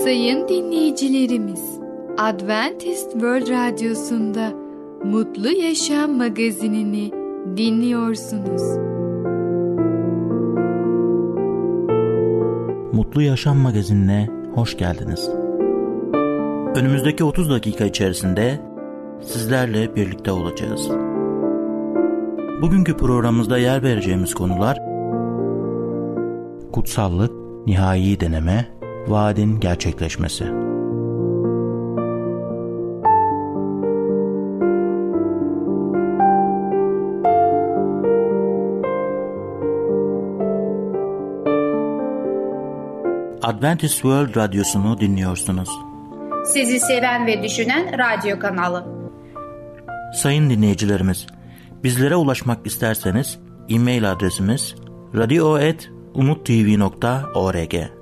Sayın dinleyicilerimiz, Adventist World Radyosu'nda Mutlu Yaşam magazinini dinliyorsunuz. Mutlu Yaşam magazinine hoş geldiniz. Önümüzdeki 30 dakika içerisinde sizlerle birlikte olacağız. Bugünkü programımızda yer vereceğimiz konular kutsallık, nihai deneme, vaadin gerçekleşmesi. Adventist World Radyosu'nu dinliyorsunuz. Sizi seven ve düşünen radyo kanalı. Sayın dinleyicilerimiz, bizlere ulaşmak isterseniz e-mail adresimiz radio.umutv.org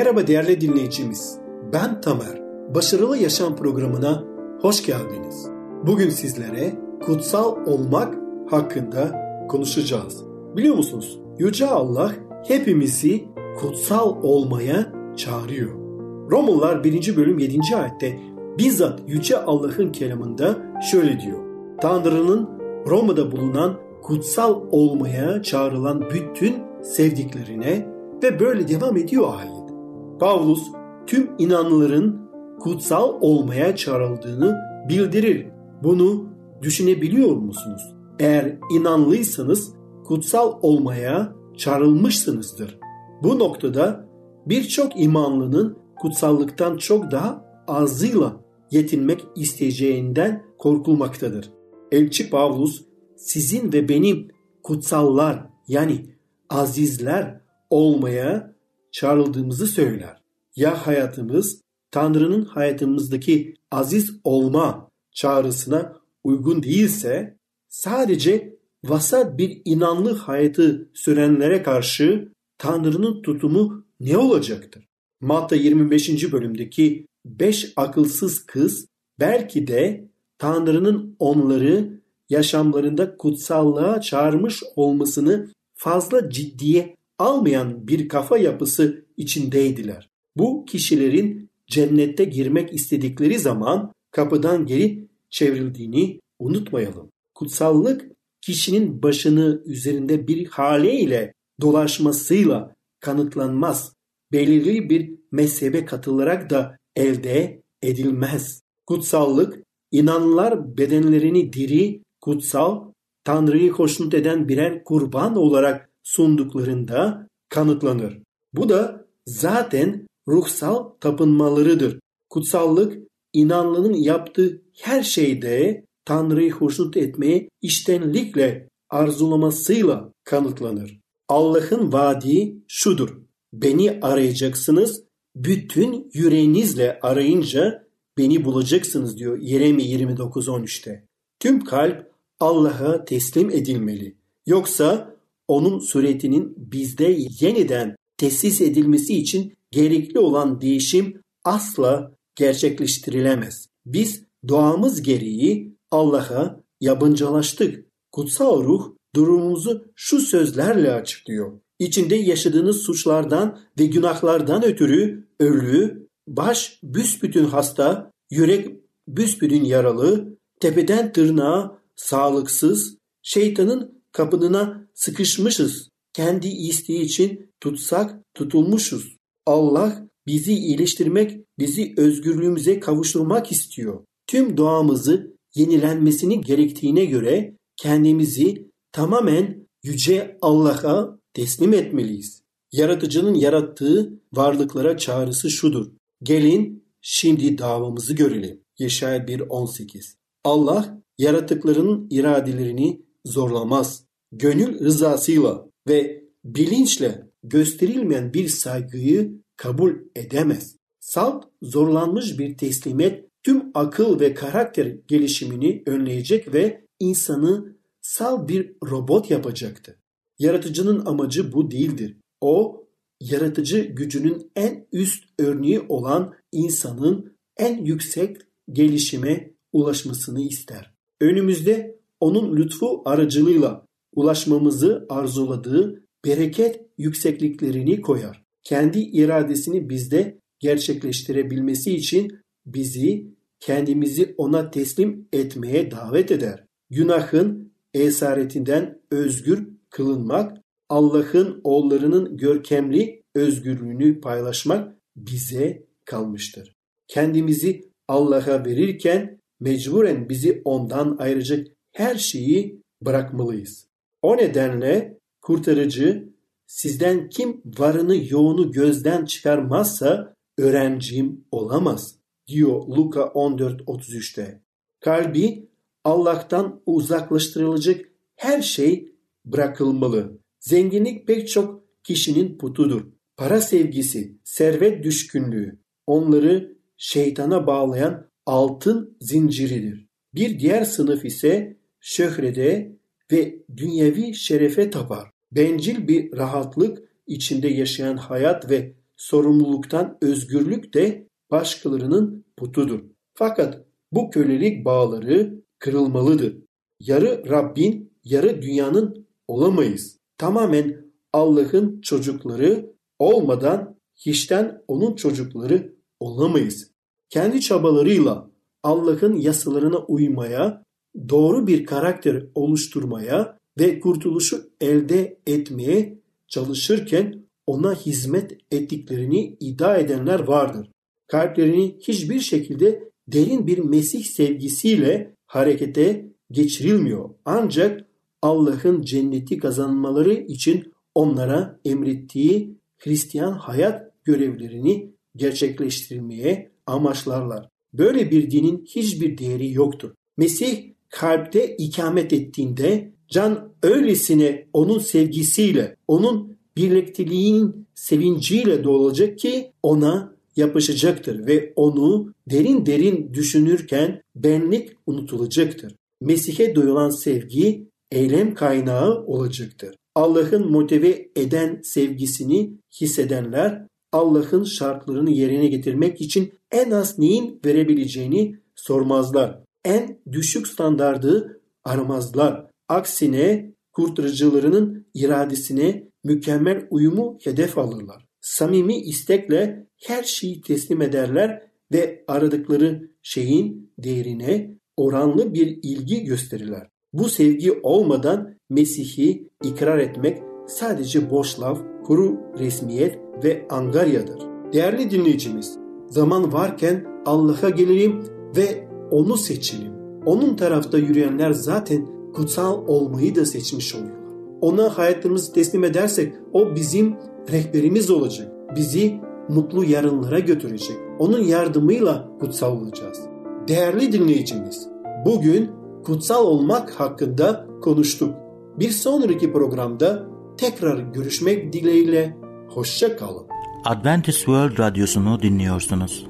Merhaba değerli dinleyicimiz. Ben Tamer. Başarılı Yaşam programına hoş geldiniz. Bugün sizlere kutsal olmak hakkında konuşacağız. Biliyor musunuz? Yüce Allah hepimizi kutsal olmaya çağırıyor. Romalılar 1. bölüm 7. ayette bizzat Yüce Allah'ın kelamında şöyle diyor. Tanrı'nın Roma'da bulunan kutsal olmaya çağrılan bütün sevdiklerine ve böyle devam ediyor ayet. Pavlus tüm inanlıların kutsal olmaya çağrıldığını bildirir. Bunu düşünebiliyor musunuz? Eğer inanlıysanız kutsal olmaya çağrılmışsınızdır. Bu noktada birçok imanlının kutsallıktan çok daha azıyla yetinmek isteyeceğinden korkulmaktadır. Elçi Pavlus sizin ve benim kutsallar yani azizler olmaya çağrıldığımızı söyler. Ya hayatımız Tanrı'nın hayatımızdaki aziz olma çağrısına uygun değilse sadece vasat bir inanlı hayatı sürenlere karşı Tanrı'nın tutumu ne olacaktır? Matta 25. bölümdeki beş akılsız kız belki de Tanrı'nın onları yaşamlarında kutsallığa çağırmış olmasını fazla ciddiye almayan bir kafa yapısı içindeydiler. Bu kişilerin cennette girmek istedikleri zaman kapıdan geri çevrildiğini unutmayalım. Kutsallık kişinin başını üzerinde bir haleyle dolaşmasıyla kanıtlanmaz. Belirli bir mezhebe katılarak da elde edilmez. Kutsallık inanlar bedenlerini diri, kutsal, Tanrı'yı hoşnut eden birer kurban olarak sunduklarında kanıtlanır. Bu da zaten ruhsal tapınmalarıdır. Kutsallık inanlının yaptığı her şeyde Tanrı'yı hoşnut etmeye iştenlikle arzulamasıyla kanıtlanır. Allah'ın vaadi şudur. Beni arayacaksınız, bütün yüreğinizle arayınca beni bulacaksınız diyor Yeremi 29.13'te. Tüm kalp Allah'a teslim edilmeli. Yoksa onun suretinin bizde yeniden tesis edilmesi için gerekli olan değişim asla gerçekleştirilemez. Biz doğamız gereği Allah'a yabancılaştık. Kutsal ruh durumumuzu şu sözlerle açıklıyor. İçinde yaşadığınız suçlardan ve günahlardan ötürü ölü, baş büsbütün hasta, yürek büsbütün yaralı, tepeden tırnağa sağlıksız, şeytanın kapınına sıkışmışız. Kendi isteği için tutsak tutulmuşuz. Allah bizi iyileştirmek, bizi özgürlüğümüze kavuşturmak istiyor. Tüm doğamızı yenilenmesini gerektiğine göre kendimizi tamamen yüce Allah'a teslim etmeliyiz. Yaratıcının yarattığı varlıklara çağrısı şudur. Gelin şimdi davamızı görelim. Yeşaya 1.18 Allah yaratıklarının iradelerini zorlamaz. Gönül rızasıyla ve bilinçle gösterilmeyen bir saygıyı kabul edemez. Salt zorlanmış bir teslimiyet tüm akıl ve karakter gelişimini önleyecek ve insanı sal bir robot yapacaktı. Yaratıcının amacı bu değildir. O, yaratıcı gücünün en üst örneği olan insanın en yüksek gelişime ulaşmasını ister. Önümüzde onun lütfu aracılığıyla ulaşmamızı arzuladığı bereket yüksekliklerini koyar. Kendi iradesini bizde gerçekleştirebilmesi için bizi kendimizi ona teslim etmeye davet eder. Günahın esaretinden özgür kılınmak, Allah'ın oğullarının görkemli özgürlüğünü paylaşmak bize kalmıştır. Kendimizi Allah'a verirken mecburen bizi ondan ayıracak her şeyi bırakmalıyız. O nedenle kurtarıcı sizden kim varını yoğunu gözden çıkarmazsa öğrencim olamaz diyor Luka 14.33'te. Kalbi Allah'tan uzaklaştırılacak her şey bırakılmalı. Zenginlik pek çok kişinin putudur. Para sevgisi, servet düşkünlüğü onları şeytana bağlayan altın zinciridir. Bir diğer sınıf ise şöhrede ve dünyevi şerefe tapar. Bencil bir rahatlık içinde yaşayan hayat ve sorumluluktan özgürlük de başkalarının putudur. Fakat bu kölelik bağları kırılmalıdır. Yarı Rabbin, yarı dünyanın olamayız. Tamamen Allah'ın çocukları olmadan hiçten onun çocukları olamayız. Kendi çabalarıyla Allah'ın yasalarına uymaya, doğru bir karakter oluşturmaya ve kurtuluşu elde etmeye çalışırken ona hizmet ettiklerini iddia edenler vardır. Kalplerini hiçbir şekilde derin bir Mesih sevgisiyle harekete geçirilmiyor. Ancak Allah'ın cenneti kazanmaları için onlara emrettiği Hristiyan hayat görevlerini gerçekleştirmeye amaçlarlar. Böyle bir dinin hiçbir değeri yoktur. Mesih kalpte ikamet ettiğinde can öylesine onun sevgisiyle, onun birlikteliğinin sevinciyle dolacak ki ona yapışacaktır ve onu derin derin düşünürken benlik unutulacaktır. Mesih'e duyulan sevgi eylem kaynağı olacaktır. Allah'ın motive eden sevgisini hissedenler Allah'ın şartlarını yerine getirmek için en az neyin verebileceğini sormazlar. En düşük standardı aramazlar. Aksine kurtarıcılarının iradesine mükemmel uyumu hedef alırlar. Samimi istekle her şeyi teslim ederler ve aradıkları şeyin değerine oranlı bir ilgi gösterirler. Bu sevgi olmadan Mesih'i ikrar etmek sadece boş laf, kuru resmiyet ve angaryadır. Değerli dinleyicimiz, zaman varken Allah'a gelelim ve onu seçelim. Onun tarafta yürüyenler zaten kutsal olmayı da seçmiş oluyorlar. Ona hayatımızı teslim edersek o bizim rehberimiz olacak. Bizi mutlu yarınlara götürecek. Onun yardımıyla kutsal olacağız. Değerli dinleyicimiz, bugün kutsal olmak hakkında konuştuk. Bir sonraki programda tekrar görüşmek dileğiyle hoşça kalın. Adventist World Radyosu'nu dinliyorsunuz.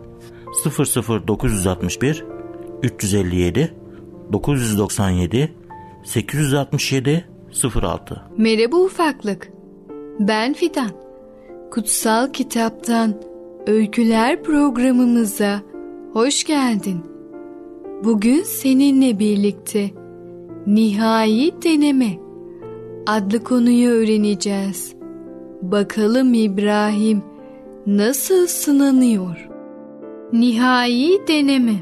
00961 357 997 867 06 Merhaba ufaklık. Ben Fidan. Kutsal Kitaptan Öyküler programımıza hoş geldin. Bugün seninle birlikte Nihai Deneme adlı konuyu öğreneceğiz. Bakalım İbrahim nasıl sınanıyor? Nihai deneme.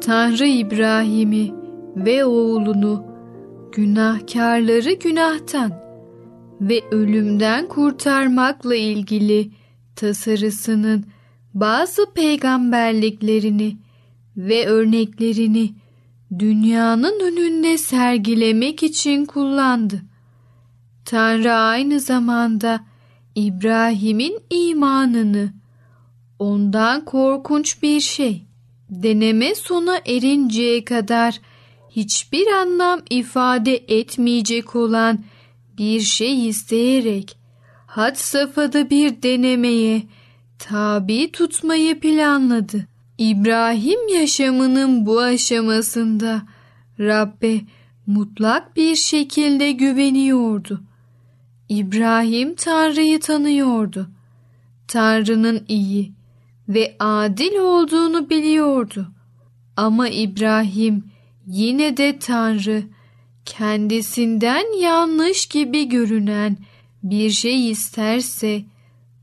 Tanrı İbrahim'i ve oğlunu günahkarları günahtan ve ölümden kurtarmakla ilgili tasarısının bazı peygamberliklerini ve örneklerini dünyanın önünde sergilemek için kullandı. Tanrı aynı zamanda İbrahim'in imanını ondan korkunç bir şey deneme sona erinceye kadar hiçbir anlam ifade etmeyecek olan bir şey isteyerek had safhada bir denemeye tabi tutmayı planladı. İbrahim yaşamının bu aşamasında Rabbe mutlak bir şekilde güveniyordu. İbrahim Tanrı'yı tanıyordu. Tanrı'nın iyi ve adil olduğunu biliyordu. Ama İbrahim yine de Tanrı kendisinden yanlış gibi görünen bir şey isterse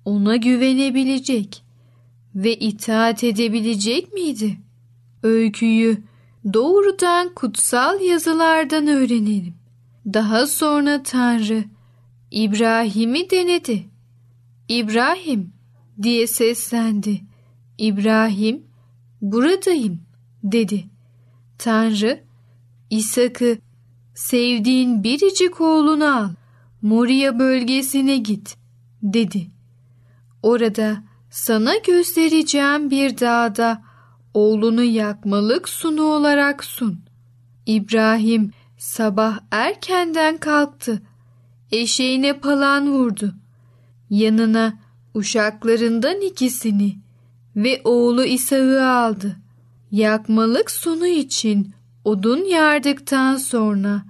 ona güvenebilecek ve itaat edebilecek miydi? Öyküyü doğrudan kutsal yazılardan öğrenelim. Daha sonra Tanrı İbrahim'i denedi. İbrahim diye seslendi. İbrahim buradayım dedi. Tanrı İshak'ı sevdiğin biricik oğlunu al. Moria bölgesine git dedi. Orada sana göstereceğim bir dağda oğlunu yakmalık sunu olarak sun. İbrahim sabah erkenden kalktı. Eşeğine palan vurdu. Yanına uşaklarından ikisini ve oğlu İsa'yı aldı. Yakmalık sunu için odun yardıktan sonra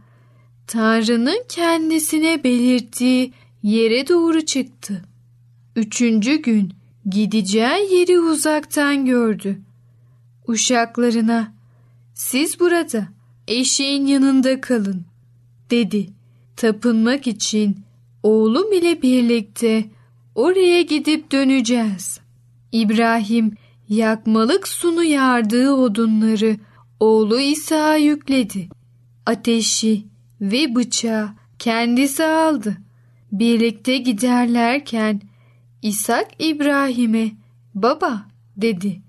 Tanrı'nın kendisine belirttiği yere doğru çıktı. Üçüncü gün gideceği yeri uzaktan gördü. Uşaklarına siz burada eşeğin yanında kalın dedi. Tapınmak için oğlum ile birlikte oraya gidip döneceğiz. İbrahim yakmalık sunu yardığı odunları oğlu İsa yükledi. Ateşi ve bıçağı kendisi aldı. Birlikte giderlerken İshak İbrahim'e baba dedi.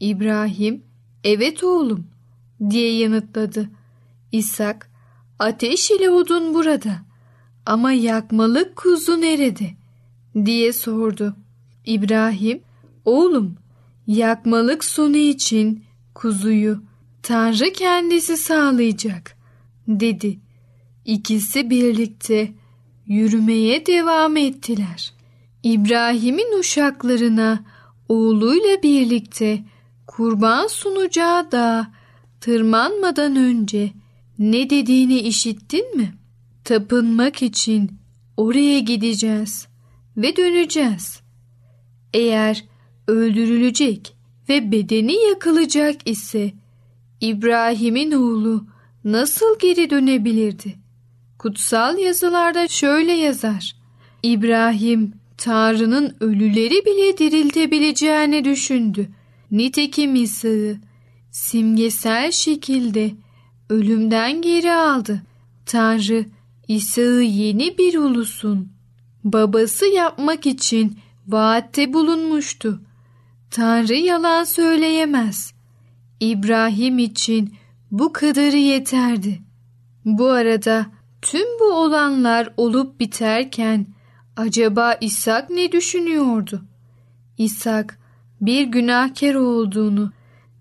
İbrahim evet oğlum diye yanıtladı. İshak ateş ile odun burada ama yakmalık kuzu nerede diye sordu. İbrahim oğlum yakmalık sonu için kuzuyu Tanrı kendisi sağlayacak dedi. İkisi birlikte yürümeye devam ettiler. İbrahim'in uşaklarına oğluyla birlikte kurban sunacağı da tırmanmadan önce ne dediğini işittin mi? Tapınmak için oraya gideceğiz ve döneceğiz. Eğer öldürülecek ve bedeni yakılacak ise İbrahim'in oğlu nasıl geri dönebilirdi? Kutsal yazılarda şöyle yazar. İbrahim Tanrı'nın ölüleri bile diriltebileceğini düşündü. Nitekim İsa'yı simgesel şekilde ölümden geri aldı. Tanrı İsa'yı yeni bir ulusun babası yapmak için vaatte bulunmuştu. Tanrı yalan söyleyemez. İbrahim için bu kadarı yeterdi. Bu arada tüm bu olanlar olup biterken acaba İshak ne düşünüyordu? İshak bir günahkar olduğunu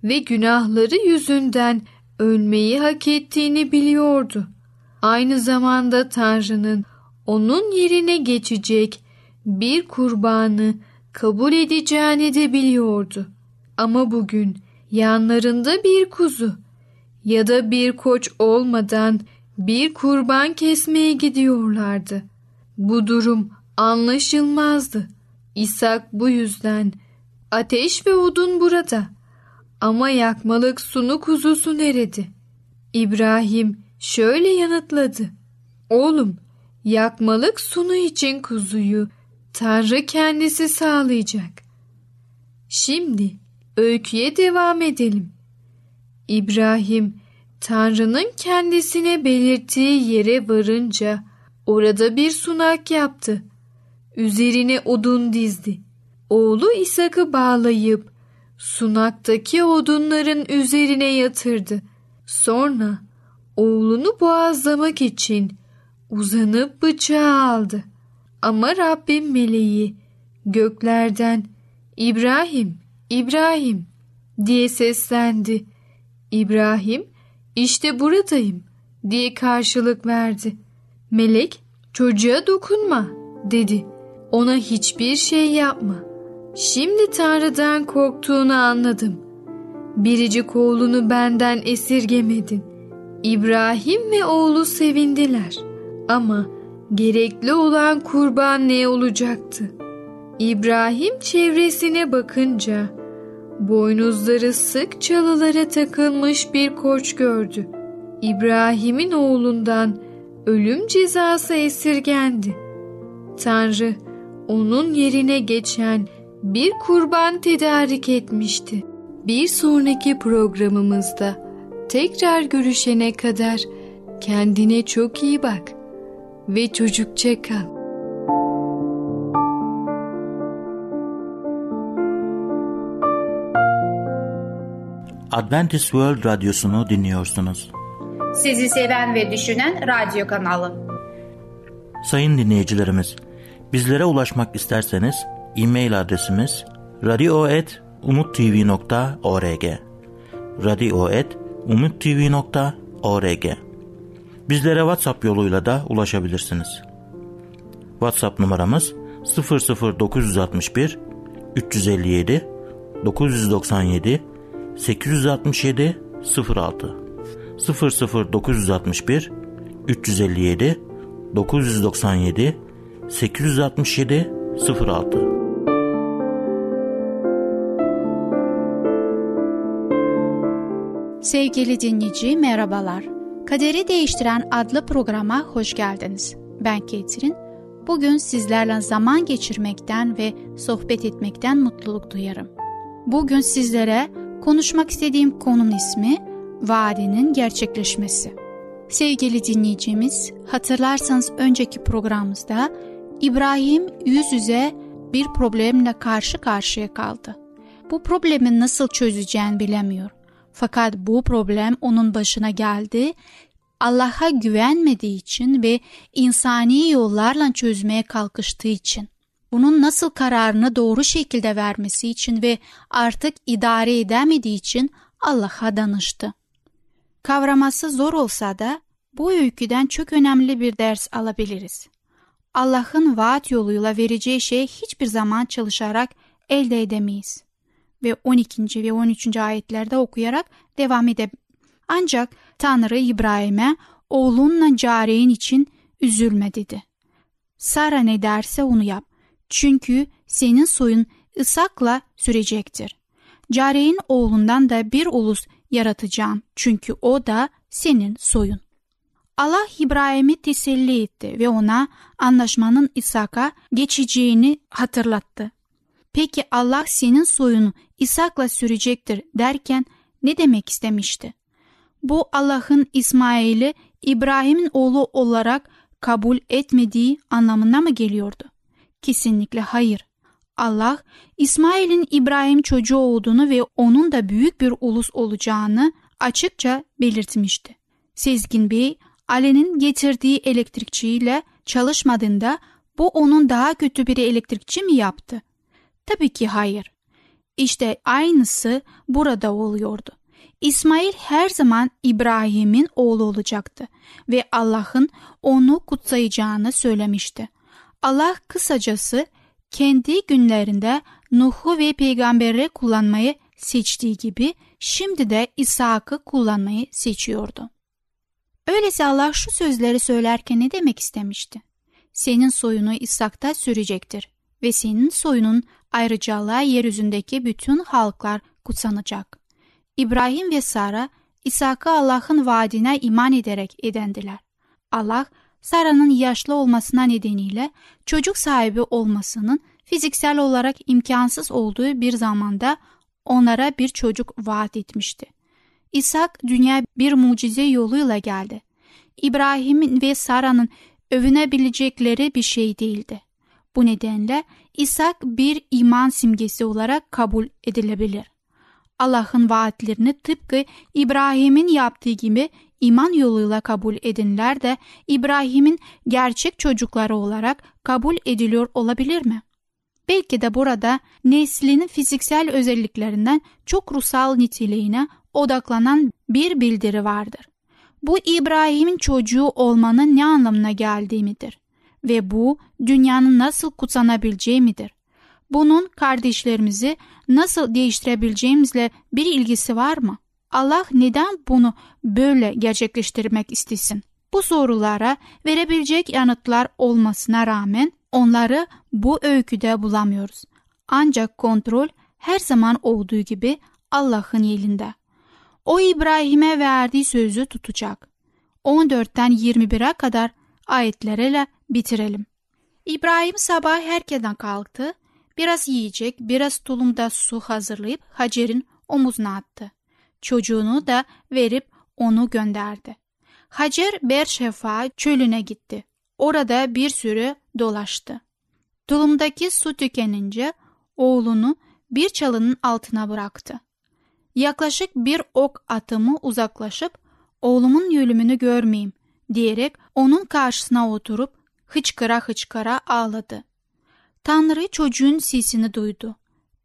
ve günahları yüzünden ölmeyi hak ettiğini biliyordu. Aynı zamanda Tanrı'nın onun yerine geçecek bir kurbanı kabul edeceğini de biliyordu. Ama bugün yanlarında bir kuzu ya da bir koç olmadan bir kurban kesmeye gidiyorlardı. Bu durum anlaşılmazdı. İshak bu yüzden ateş ve odun burada ama yakmalık sunu kuzusu nerede? İbrahim şöyle yanıtladı. Oğlum yakmalık sunu için kuzuyu Tanrı kendisi sağlayacak. Şimdi öyküye devam edelim. İbrahim Tanrı'nın kendisine belirttiği yere varınca Orada bir sunak yaptı. Üzerine odun dizdi. Oğlu İshak'ı bağlayıp sunaktaki odunların üzerine yatırdı. Sonra oğlunu boğazlamak için uzanıp bıçağı aldı. Ama Rabbim meleği göklerden İbrahim, İbrahim diye seslendi. İbrahim işte buradayım diye karşılık verdi. Melek çocuğa dokunma dedi. Ona hiçbir şey yapma. Şimdi Tanrı'dan korktuğunu anladım. Biricik oğlunu benden esirgemedin. İbrahim ve oğlu sevindiler. Ama gerekli olan kurban ne olacaktı? İbrahim çevresine bakınca boynuzları sık çalılara takılmış bir koç gördü. İbrahim'in oğlundan ölüm cezası esirgendi. Tanrı onun yerine geçen bir kurban tedarik etmişti. Bir sonraki programımızda tekrar görüşene kadar kendine çok iyi bak ve çocukça kal. Adventist World Radyosu'nu dinliyorsunuz. Sizi seven ve düşünen radyo kanalı. Sayın dinleyicilerimiz, bizlere ulaşmak isterseniz e-mail adresimiz radio.umutv.org radio.umutv.org Bizlere WhatsApp yoluyla da ulaşabilirsiniz. WhatsApp numaramız 00961 357 997 867 06 00961 357 997 867 06 Sevgili dinleyici merhabalar. Kaderi Değiştiren adlı programa hoş geldiniz. Ben Ketrin. Bugün sizlerle zaman geçirmekten ve sohbet etmekten mutluluk duyarım. Bugün sizlere konuşmak istediğim konunun ismi vaadinin gerçekleşmesi. Sevgili dinleyicimiz, hatırlarsanız önceki programımızda İbrahim yüz yüze bir problemle karşı karşıya kaldı. Bu problemi nasıl çözeceğini bilemiyor. Fakat bu problem onun başına geldi. Allah'a güvenmediği için ve insani yollarla çözmeye kalkıştığı için. Bunun nasıl kararını doğru şekilde vermesi için ve artık idare edemediği için Allah'a danıştı. Kavraması zor olsa da bu öyküden çok önemli bir ders alabiliriz. Allah'ın vaat yoluyla vereceği şey hiçbir zaman çalışarak elde edemeyiz. Ve 12. ve 13. ayetlerde okuyarak devam edelim. Ancak Tanrı İbrahim'e oğlunla careyin için üzülme dedi. Sara ne derse onu yap. Çünkü senin soyun ısakla sürecektir. Careyin oğlundan da bir ulus yaratacağım çünkü o da senin soyun. Allah İbrahim'i teselli etti ve ona anlaşmanın İshak'a geçeceğini hatırlattı. Peki Allah senin soyunu İshak'la sürecektir derken ne demek istemişti? Bu Allah'ın İsmail'i İbrahim'in oğlu olarak kabul etmediği anlamına mı geliyordu? Kesinlikle hayır. Allah İsmail'in İbrahim çocuğu olduğunu ve onun da büyük bir ulus olacağını açıkça belirtmişti. Sezgin Bey, Ali'nin getirdiği elektrikçiyle çalışmadığında bu onun daha kötü bir elektrikçi mi yaptı? Tabii ki hayır. İşte aynısı burada oluyordu. İsmail her zaman İbrahim'in oğlu olacaktı ve Allah'ın onu kutsayacağını söylemişti. Allah kısacası kendi günlerinde Nuh'u ve peygamberi kullanmayı seçtiği gibi şimdi de İshak'ı kullanmayı seçiyordu. Öyleyse Allah şu sözleri söylerken ne demek istemişti? Senin soyunu İshak'ta sürecektir ve senin soyunun ayrıcalığa yeryüzündeki bütün halklar kutsanacak. İbrahim ve Sara İshak'ı Allah'ın vaadine iman ederek edendiler. Allah Sara'nın yaşlı olmasına nedeniyle çocuk sahibi olmasının fiziksel olarak imkansız olduğu bir zamanda onlara bir çocuk vaat etmişti. İshak dünya bir mucize yoluyla geldi. İbrahim'in ve Sara'nın övünebilecekleri bir şey değildi. Bu nedenle İshak bir iman simgesi olarak kabul edilebilir. Allah'ın vaatlerini tıpkı İbrahim'in yaptığı gibi iman yoluyla kabul edinler de İbrahim'in gerçek çocukları olarak kabul ediliyor olabilir mi? Belki de burada neslinin fiziksel özelliklerinden çok ruhsal niteliğine odaklanan bir bildiri vardır. Bu İbrahim'in çocuğu olmanın ne anlamına geldiği midir? Ve bu dünyanın nasıl kutsanabileceği midir? Bunun kardeşlerimizi nasıl değiştirebileceğimizle bir ilgisi var mı? Allah neden bunu böyle gerçekleştirmek istesin? Bu sorulara verebilecek yanıtlar olmasına rağmen onları bu öyküde bulamıyoruz. Ancak kontrol her zaman olduğu gibi Allah'ın elinde. O İbrahim'e verdiği sözü tutacak. 14'ten 21'e kadar ayetlerle bitirelim. İbrahim sabah herkeden kalktı. Biraz yiyecek, biraz tulumda su hazırlayıp Hacer'in omuzuna attı. Çocuğunu da verip onu gönderdi. Hacer Berşefa çölüne gitti. Orada bir süre dolaştı. Tulumdaki su tükenince oğlunu bir çalının altına bıraktı. Yaklaşık bir ok atımı uzaklaşıp oğlumun ölümünü görmeyeyim diyerek onun karşısına oturup hıçkıra hıçkıra ağladı. Tanrı çocuğun sesini duydu.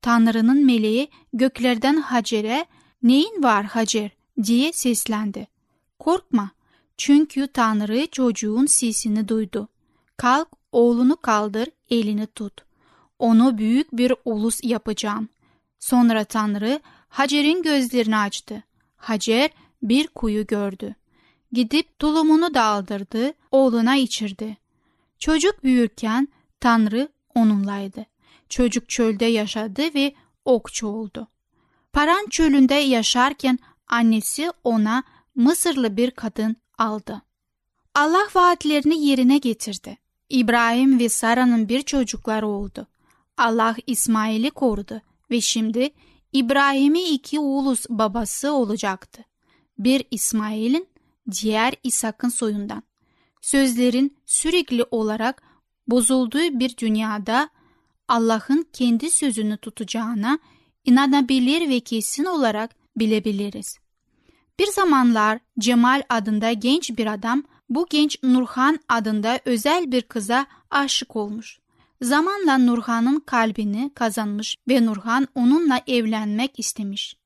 Tanrı'nın meleği göklerden Hacer'e neyin var Hacer diye seslendi. Korkma çünkü Tanrı çocuğun sesini duydu. Kalk oğlunu kaldır elini tut. Onu büyük bir ulus yapacağım. Sonra Tanrı Hacer'in gözlerini açtı. Hacer bir kuyu gördü. Gidip tulumunu daldırdı, oğluna içirdi. Çocuk büyürken Tanrı onunlaydı. Çocuk çölde yaşadı ve okçu oldu. Paran çölünde yaşarken annesi ona Mısırlı bir kadın aldı. Allah vaatlerini yerine getirdi. İbrahim ve Sara'nın bir çocukları oldu. Allah İsmail'i korudu ve şimdi İbrahim'i iki ulus babası olacaktı. Bir İsmail'in, diğer İshak'ın soyundan. Sözlerin sürekli olarak bozulduğu bir dünyada Allah'ın kendi sözünü tutacağına inanabilir ve kesin olarak bilebiliriz. Bir zamanlar Cemal adında genç bir adam bu genç Nurhan adında özel bir kıza aşık olmuş. Zamanla Nurhan'ın kalbini kazanmış ve Nurhan onunla evlenmek istemiş.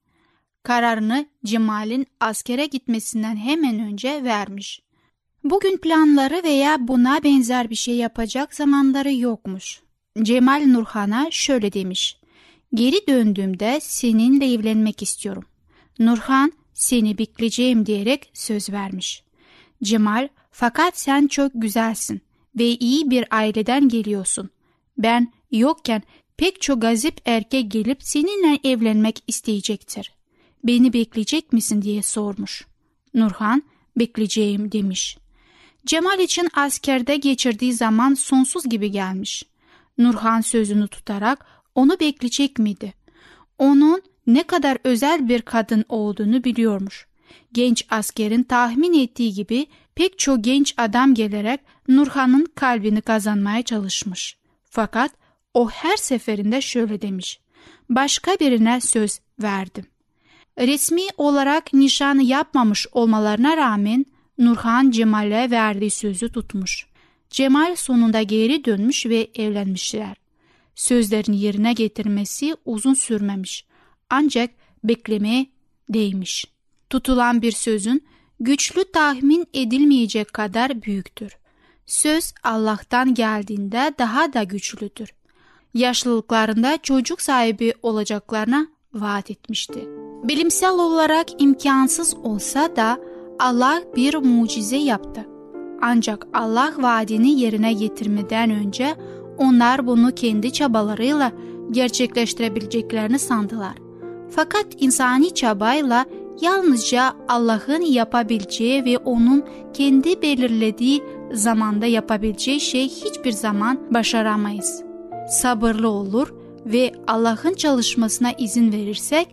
Kararını Cemal'in askere gitmesinden hemen önce vermiş. Bugün planları veya buna benzer bir şey yapacak zamanları yokmuş. Cemal Nurhan'a şöyle demiş. Geri döndüğümde seninle evlenmek istiyorum. Nurhan seni bekleyeceğim diyerek söz vermiş. Cemal fakat sen çok güzelsin ve iyi bir aileden geliyorsun. Ben yokken pek çok gazip erkek gelip seninle evlenmek isteyecektir. Beni bekleyecek misin diye sormuş. Nurhan bekleyeceğim demiş. Cemal için askerde geçirdiği zaman sonsuz gibi gelmiş. Nurhan sözünü tutarak onu bekleyecek miydi? Onun ne kadar özel bir kadın olduğunu biliyormuş. Genç askerin tahmin ettiği gibi pek çok genç adam gelerek Nurhan'ın kalbini kazanmaya çalışmış. Fakat o her seferinde şöyle demiş. Başka birine söz verdim. Resmi olarak nişan yapmamış olmalarına rağmen Nurhan Cemal'e verdiği sözü tutmuş. Cemal sonunda geri dönmüş ve evlenmişler. Sözlerin yerine getirmesi uzun sürmemiş. Ancak beklemeye değmiş. Tutulan bir sözün güçlü tahmin edilmeyecek kadar büyüktür. Söz Allah'tan geldiğinde daha da güçlüdür. Yaşlılıklarında çocuk sahibi olacaklarına vaat etmişti. Bilimsel olarak imkansız olsa da Allah bir mucize yaptı. Ancak Allah vaadini yerine getirmeden önce onlar bunu kendi çabalarıyla gerçekleştirebileceklerini sandılar. Fakat insani çabayla yalnızca Allah'ın yapabileceği ve onun kendi belirlediği zamanda yapabileceği şey hiçbir zaman başaramayız. Sabırlı olur ve Allah'ın çalışmasına izin verirsek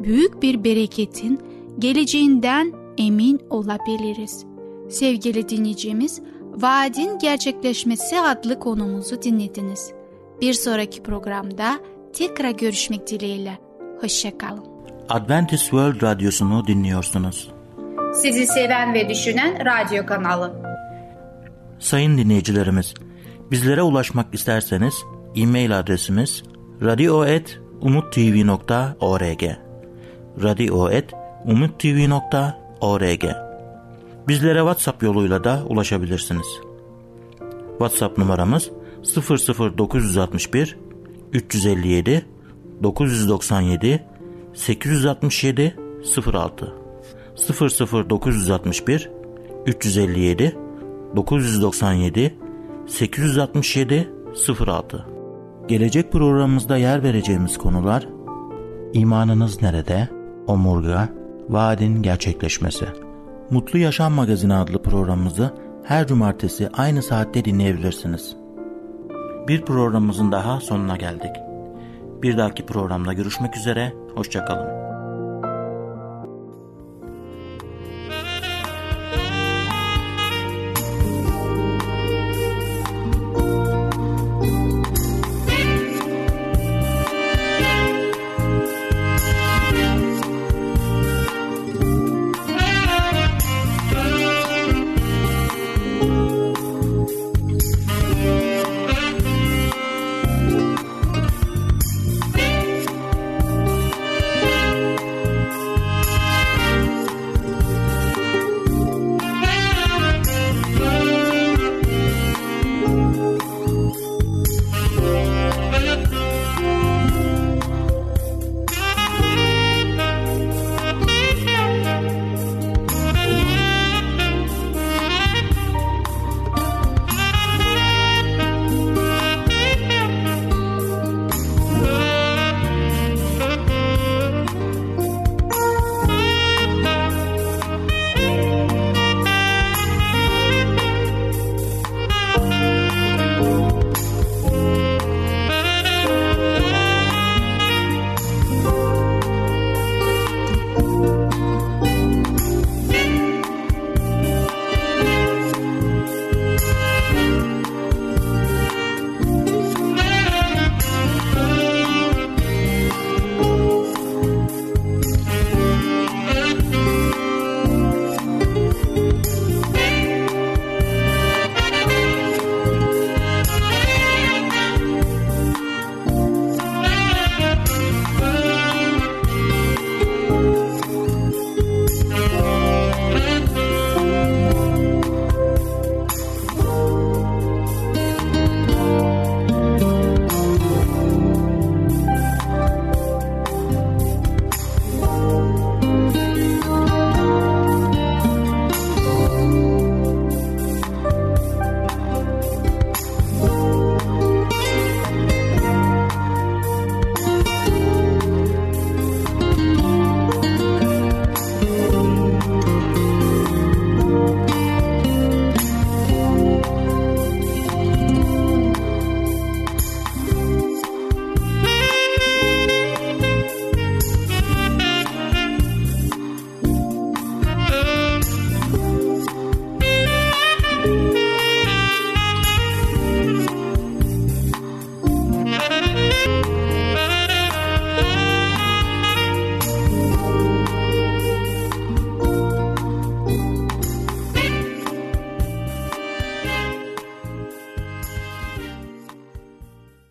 büyük bir bereketin geleceğinden emin olabiliriz. Sevgili dinleyicimiz, Vaadin Gerçekleşmesi adlı konumuzu dinlediniz. Bir sonraki programda tekrar görüşmek dileğiyle. Hoşçakalın. Adventist World Radyosu'nu dinliyorsunuz. Sizi seven ve düşünen radyo kanalı. Sayın dinleyicilerimiz, bizlere ulaşmak isterseniz e-mail adresimiz radio.umutv.org radio.umutv.org Bizlere WhatsApp yoluyla da ulaşabilirsiniz. WhatsApp numaramız 00961 357 997 867 06 00961 357 997 867 06 Gelecek programımızda yer vereceğimiz konular İmanınız nerede? Omurga, vaadin gerçekleşmesi. Mutlu Yaşam Magazini adlı programımızı her cumartesi aynı saatte dinleyebilirsiniz. Bir programımızın daha sonuna geldik. Bir dahaki programda görüşmek üzere, hoşçakalın.